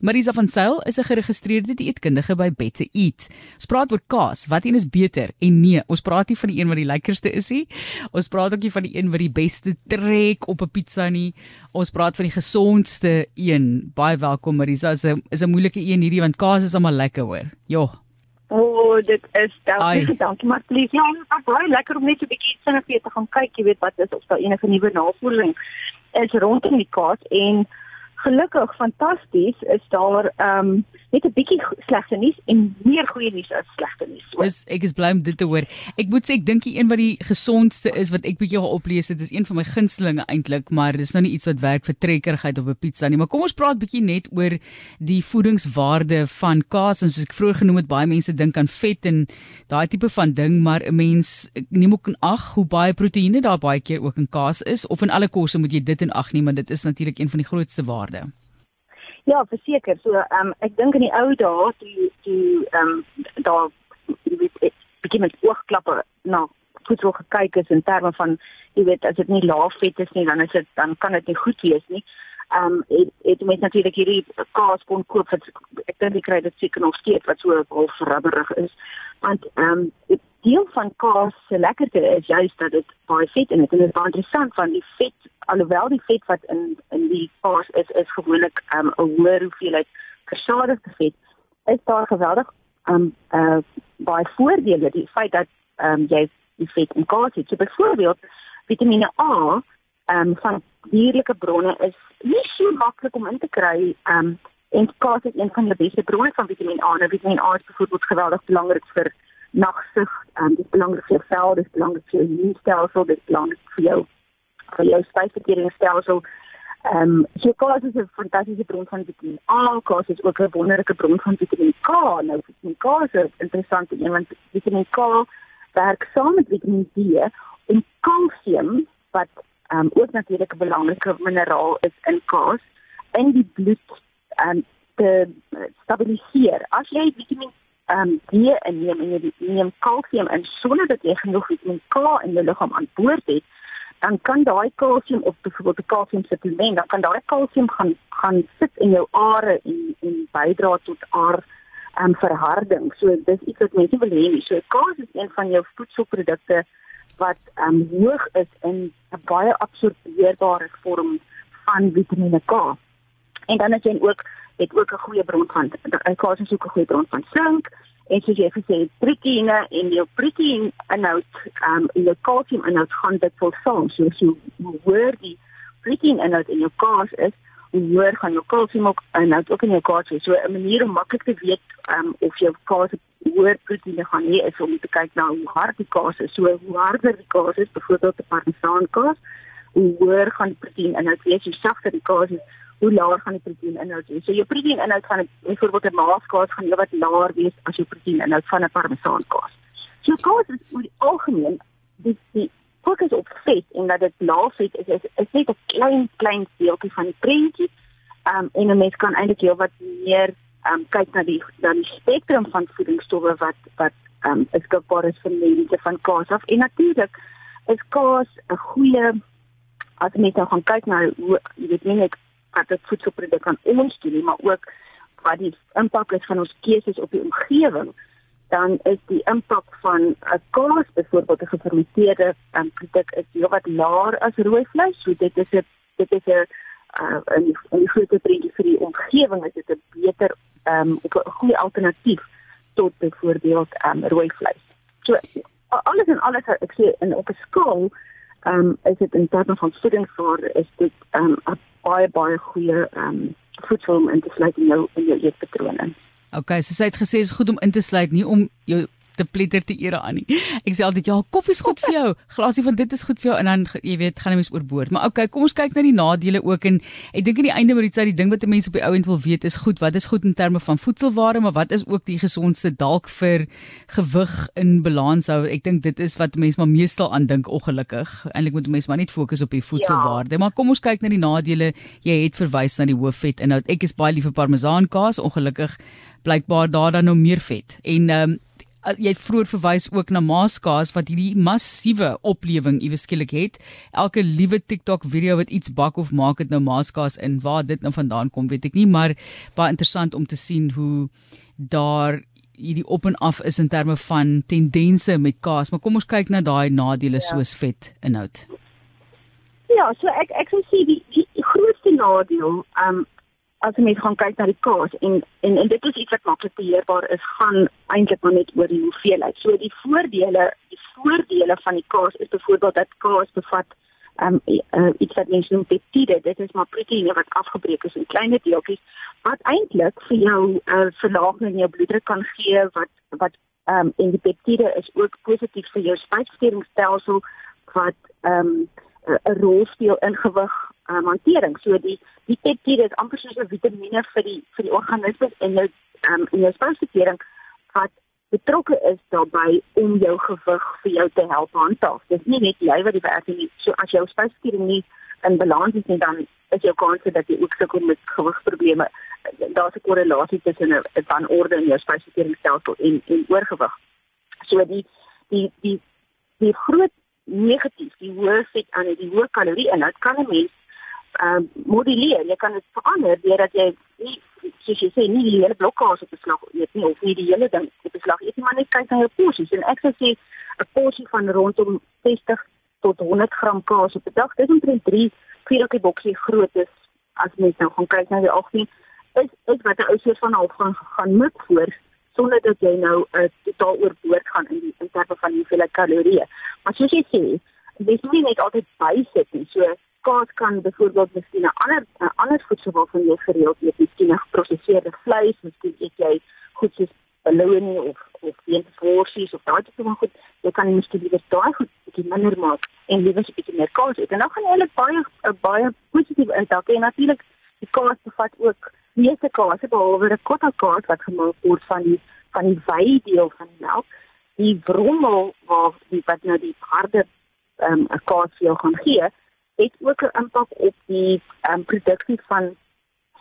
Marisa van Sail is 'n geregistreerde dieetkundige by Better Eat. Ons praat oor kaas, wat een is beter en nee, ons praat nie van die een wat die lekkerste is nie. Ons praat ook nie van die een wat die beste trek op 'n pizza nie. Ons praat van die gesondste een. Baie welkom Marisa. Is 'n is 'n moeilike een hierdie want kaas is almal lekker hoor. Jo. O, oh, dit is dankie, dankie maar please. Ja, dit is baie lekker om net 'n bietjie sinne vir te gaan kyk, jy weet wat is of daar enige nuwe navorsing is rondom die kaas en gelukkig fantasties is daar ehm um, net 'n bietjie slegte nuus en meer goeie nuus as slegte nuus. Dis ek is bly om dit te hoor. Ek moet sê ek dink die een wat die gesondste is wat ek bietjie geoplees het, is een van my gunstelinge eintlik, maar dis nou nie iets wat werk vir trekkerigheid op 'n pizza nie. Maar kom ons praat bietjie net oor die voedingswaarde van kaas en soos ek vroeër genoem het, baie mense dink aan vet en daai tipe van ding, maar 'n mens neem ook in ag hoe baie proteïene daar baie keer ook in kaas is of in alle kosse moet jy dit in ag neem, want dit is natuurlik een van die grootste waarde. Ja, verseker. So ehm um, ek dink in die ou dae toe toe ehm um, daar weet begin met oogklappe na goed so gekyk is in terme van jy weet as dit nie laaf vet is nie dan is dit dan kan dit nie goed wees nie. Ehm um, het, het mense natuurlik hierdie kaas kon koop wat ek dink jy kry dit seker nog steeds wat so half rubberig is. Want ehm um, deel van kaas se lekkerte is juist dat dit baie vet in het en dit is baie interessant van die vet alhoewel die vet wat in in die kaas is is gewoonlik 'n um, hoër hoeveelheid versadigde vet is daar geweldig um uh baie voordele. Die feit dat um jy die vet in kaas het. So byvoorbeeld Vitamiene A um van dierlike bronne is nie so maklik om in te kry um en kaas is een van die beste bronne van Vitamiene A. Nou Vitamiene A is byvoorbeeld geweldig belangrik vir nagsig, um, dit is belangrik vir jou vel, dit is belangrik vir jou immuunstelsel, dit is belangrik vir jou vir jou spysverteringsstelsel. Ehm um, so kaas is 'n fantastiese bron van vitamine A, kaas is ook 'n wonderlike bron van vitamine K. Nou vitamine K is interessant want vitamine K werk saam met vitamine D om kalsium wat ehm um, ook natuurlik 'n belangrike mineraal is in kaas in die bloed ehm um, te stabiliseer. As jy vitamine ehm um, die inneem en jy neem kalsium in sonder dat jy genoeg vitamine K in jou liggaam aan boord het, dan kan daai kalsium of byvoorbeeld 'n kalsium supplement, dan kan daai kalsium gaan gaan sit in jou are en en bydra tot aar ehm um, verharding. So dis iets wat mense wil hê. So kaas is een van jou voedselprodukte wat um, hoog is in 'n baie absorbeerbare vorm van Vitamiene K. En dan het jy ook het ook 'n goeie bron van kaas is ook 'n goeie bron van sink en soos jy gesê het proteïene en jou proteïen inhoud um en jou kalsium inhoud gaan dit vol saam. So as jy hoor die proteïen inhoud in jou kaas is hoe hoër gaan jou kalsium ook inhoud ook in jou kaas wees so 'n manier om maklik te weet um of jou kaas hoër proteïene gaan hê is om te kyk na hoe hard die kaas is. So hoe harder die kaas is byvoorbeeld 'n parmesan kaas hoe hoër gaan die proteïen inhoud wees hoe sagter die kaas is hoe laag gaan die proteïen inhoud wees. So jou proteïen inhoud gaan byvoorbeeld 'n maaskaas gaan heelwat laer wees as jou proteïen inhoud van 'n parmesaankaas. So kaas is oor die algemeen die die fokus op vet en dat dit laag vet is is, is net 'n klein klein deeltjie van die prentjie. Um en 'n mens kan eintlik heelwat meer um kyk na die dan die spektrum van voedingsstowwe wat wat um beskikbaar is vir mense van kaas af. En natuurlik is kaas 'n goeie as mens nou gaan kyk na hoe jy weet nie net wat dit voedselproduk aan ons doen maar ook wat die impak is van ons keuses op die omgewing, dan is die impak van 'n kaas byvoorbeeld 'n gefermenteerde um, produk is heelwat laer as rooi vleis. So dit is 'n dit is 'n uh, 'n groot prentjie vir die omgewing, is dit 'n beter ehm um, 'n goeie alternatief tot byvoorbeeld um, rooi vleis. So alles en alles ek sê in op 'n skaal ehm um, is dit in terme van voedingswaarde is dit ehm um, baie baie goeie ehm um, voedsel om in te sluit in jou in jou eetpatrone. Okay, so sy het gesê is goed om in te sluit nie om jou te pletter te ere aan nie. Ek sê altyd ja, koffie is goed vir jou. Glasie van dit is goed vir jou en dan jy weet, gaan jy mens oorboord. Maar okay, kom ons kyk na die nadele ook en ek dink aan die einde uit die ding wat mense op die ou end wil weet is goed, wat is goed in terme van voedselwaarde, maar wat is ook die gesondste dalk vir gewig in balans hou. Ek dink dit is wat mense maar meestal aan dink ongelukkig. Eintlik moet mense maar net fokus op die voedselwaarde. Ja. Maar kom ons kyk na die nadele. Jy het verwys na die hoë vet inhoud. Ek is baie lief vir parmesan kaas, ongelukkig blykbaar daar dan nou meer vet. En ehm um, jy het vroeër verwys ook na Maaskaas wat hierdie massiewe oplewing iewes skielik het. Elke liewe TikTok video wat iets bak of maak het nou Maaskaas in. Waar dit nou vandaan kom, weet ek nie, maar baie interessant om te sien hoe daar hierdie op en af is in terme van tendense met kaas, maar kom ons kyk na daai nadele ja. soos vet inhoud. Ja, so ek ek sou sê die, die, grootste nadeel, um, as jy net gaan kyk na die kaas en en en dit is iets wat maklik beheerbaar is, gaan eintlik maar net oor die hoeveelheid. So die voordele, die voordele van die kaas is byvoorbeeld dat kaas bevat um, uh, iets wat mens noem peptide. Dit is maar proteïene wat afgebreek is in klein deeltjies wat eintlik vir jou 'n uh, eh, verlaging in jou bloeddruk kan gee wat wat um, en die peptide is ook positief vir jou spysverteringsstelsel wat um, 'n rol speel in gewig um, hantering. So die die peptide is amper soos 'n vitamiene vir die vir die organisme en jou um, in jou spysvertering wat betrokke is daarbey om jou gewig vir jou te help handhaaf. Dis nie net jy wat die werk doen nie. So as jou spysvertering nie in balans is nie dan is jou kans dat jy ook sukkel met gewigsprobleme. Daar's 'n korrelasie tussen 'n wanorde in jou spysverteringsstelsel en en oorgewig. So die die die die groot negatief, die hoë vet aan die hoë kalorie inhoud kan 'n mens ehm uh, moduleer. Jy kan dit verander deurdat jy nie soos jy sê nie die hele blokkaas op beslag eet nie of nie die hele ding op beslag eet, maar net kyk na jou porsies en ek sou sê 'n porsie van rondom 60 tot 100 gram kaas op 'n dag. Dis omtrent 3 vierkie boksie groot is as mens nou gaan kyk na die algemeen is is wat 'n ou soort van half gaan gaan mik voor sonder dat jy nou 'n uh, totaal oorboord gaan in die in terme van hoeveel kalorieë. Maar soos jy sê, dis nie net altyd bysit nie. So kaas kan byvoorbeeld miskien 'n ander 'n ander voedsel waarvan jy gereeld eet, miskien 'n geproseserde vleis, miskien eet jy goed soos beloning of of weentworsies of daai tipe van goed. Jy kan miskien liewer daai goed bietjie minder maak en liewer 'n bietjie meer kaas eet. En dan gaan jy eintlik baie 'n baie positiewe impak hê. Natuurlik, die kaas bevat ook meeste kaas, behalwe die kotta kaas wat gemaak word van die van die wei deel van die melk. Die brommel waar die wat nou die harde ehm um, kaas vir jou gaan gee, het ook 'n impak op die um, produksie van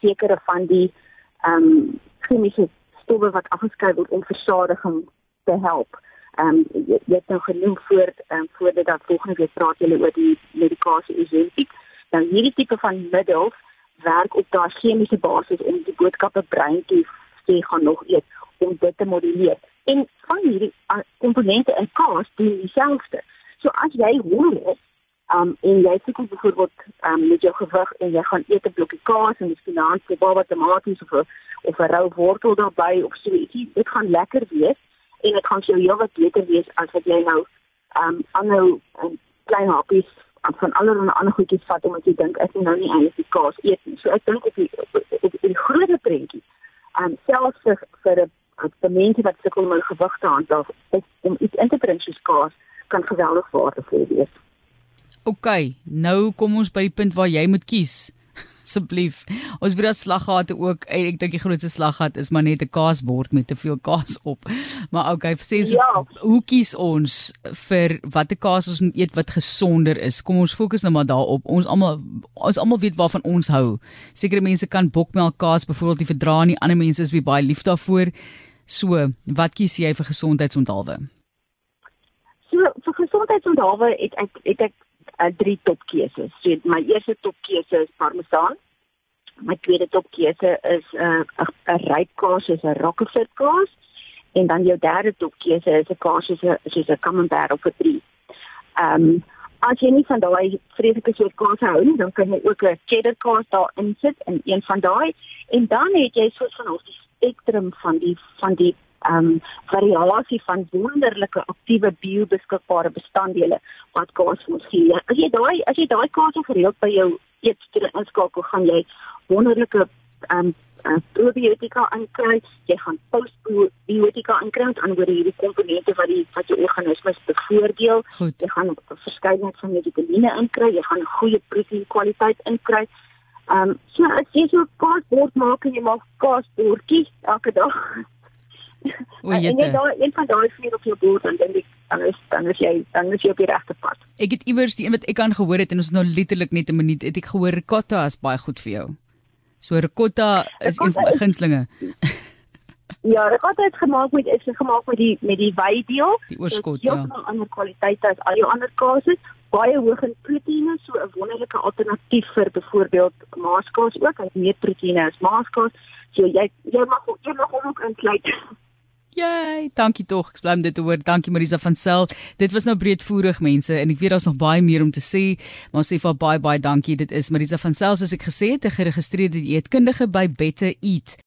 sekere van die ehm um, chemiese stowwe wat afgeskei word om versadiging te help. Ehm um, jy, jy het nou genoem voor ehm um, voor dit dat volgende week praat julle oor die medikasie Ozempic. Nou hierdie tipe van middels werk op daardie chemiese basis om die boodskappe brein toe te gaan nog eet om dit te moduleer. En van hierdie uh, komponente in kaas doen dieselfde. So as jy hoor is Um en jy sê kom byvoorbeeld um met jou gewig en jy gaan eet 'n blokkie kaas en miskien 'n handjie baba tomaties of 'n of 'n rou wortel daarbey of so ietsie, dit gaan lekker wees en dit gaan jou heelwat beter wees as wat jy nou um aanhou 'n klein happies van allerlei ander goedjies vat omdat jy dink ek moet nou nie eintlik die kaas eet nie. So ek dink op die op, die groot prentjie. Um selfs vir vir 'n mense wat sukkel om hul gewig te handhaaf, om iets in te bring soos kaas kan geweldig waardevol wees. OK, nou kom ons by die punt waar jy moet kies. Asseblief. Ons weet dat slaggate ook ek dink die grootste slaggat is maar net 'n kaasbord met te veel kaas op. Maar OK, sê so, ja. hoe kies ons vir watter kaas ons moet eet wat gesonder is? Kom ons fokus nou maar daarop. Ons almal ons almal weet waarvan ons hou. Sekere mense kan bokmelk kaas byvoorbeeld nie verdra nie. Ander mense is baie lief daarvoor. So, wat kies jy vir gesondheidsonthaalwe? So, vir gesondheidsonthaalwe het ek het ek uh, drie topkeuses. So my eerste topkeuse is parmesan. My tweede topkeuse is 'n uh, 'n ryp kaas, is 'n Rockefeller kaas en dan jou derde topkeuse is 'n kaas soos 'n soos 'n camembert of 'n brie. Ehm um, as jy nie van daai vreeslike soort kaas hou nie, dan kan jy ook 'n cheddar kaas daarin sit in een van daai en dan het jy soos van 'n spektrum van die van die um variasie van wonderlike aktiewe biobeskikbare bestanddele wat kaas vir ons gee. As jy daai as jy daai kaas gereeld by jou eetstoel inskakel, gaan jy wonderlike um uh, probiotika aankry. Jy gaan postbiotika aankry aan oor hierdie komponente wat die wat jou organisme bevoordeel. Goed. Jy gaan 'n verskeidenheid van vitamiene aankry. Jy gaan 'n goeie proteïen kwaliteit inkry. Um so as jy so kaasbord maak en jy maak kaasbordjies elke dag O, en jy daai een van daai vier op jou bord en dan dan is dan is jy dan is jy op die regte pad. Ek het iewers die een wat ek kan gehoor het en ons nou letterlik net 'n minuut het ek gehoor ricotta is baie goed vir jou. So ricotta is een van my gunstlinge. Ja, ricotta is gemaak met is gemaak met die met die wydeel. Die oorskot, ja. ja. Dit is ander kwaliteite as al jou ander kaases. Baie hoog in proteïene, so 'n wonderlike alternatief vir byvoorbeeld maaskaas ook. Het meer proteïene as maaskaas. So jy jy mag jy mag hom ook insluit. Jy, dankie tog. Ek bly om dit te hoor. Dankie Marisa van Sel. Dit was nou breedvoerig mense en ek weet daar's nog baie meer om te sê, maar sê vir baie baie dankie. Dit is Marisa van Sel soos ek gesê het, 'n geregistreerde dieetkundige by Better Eat.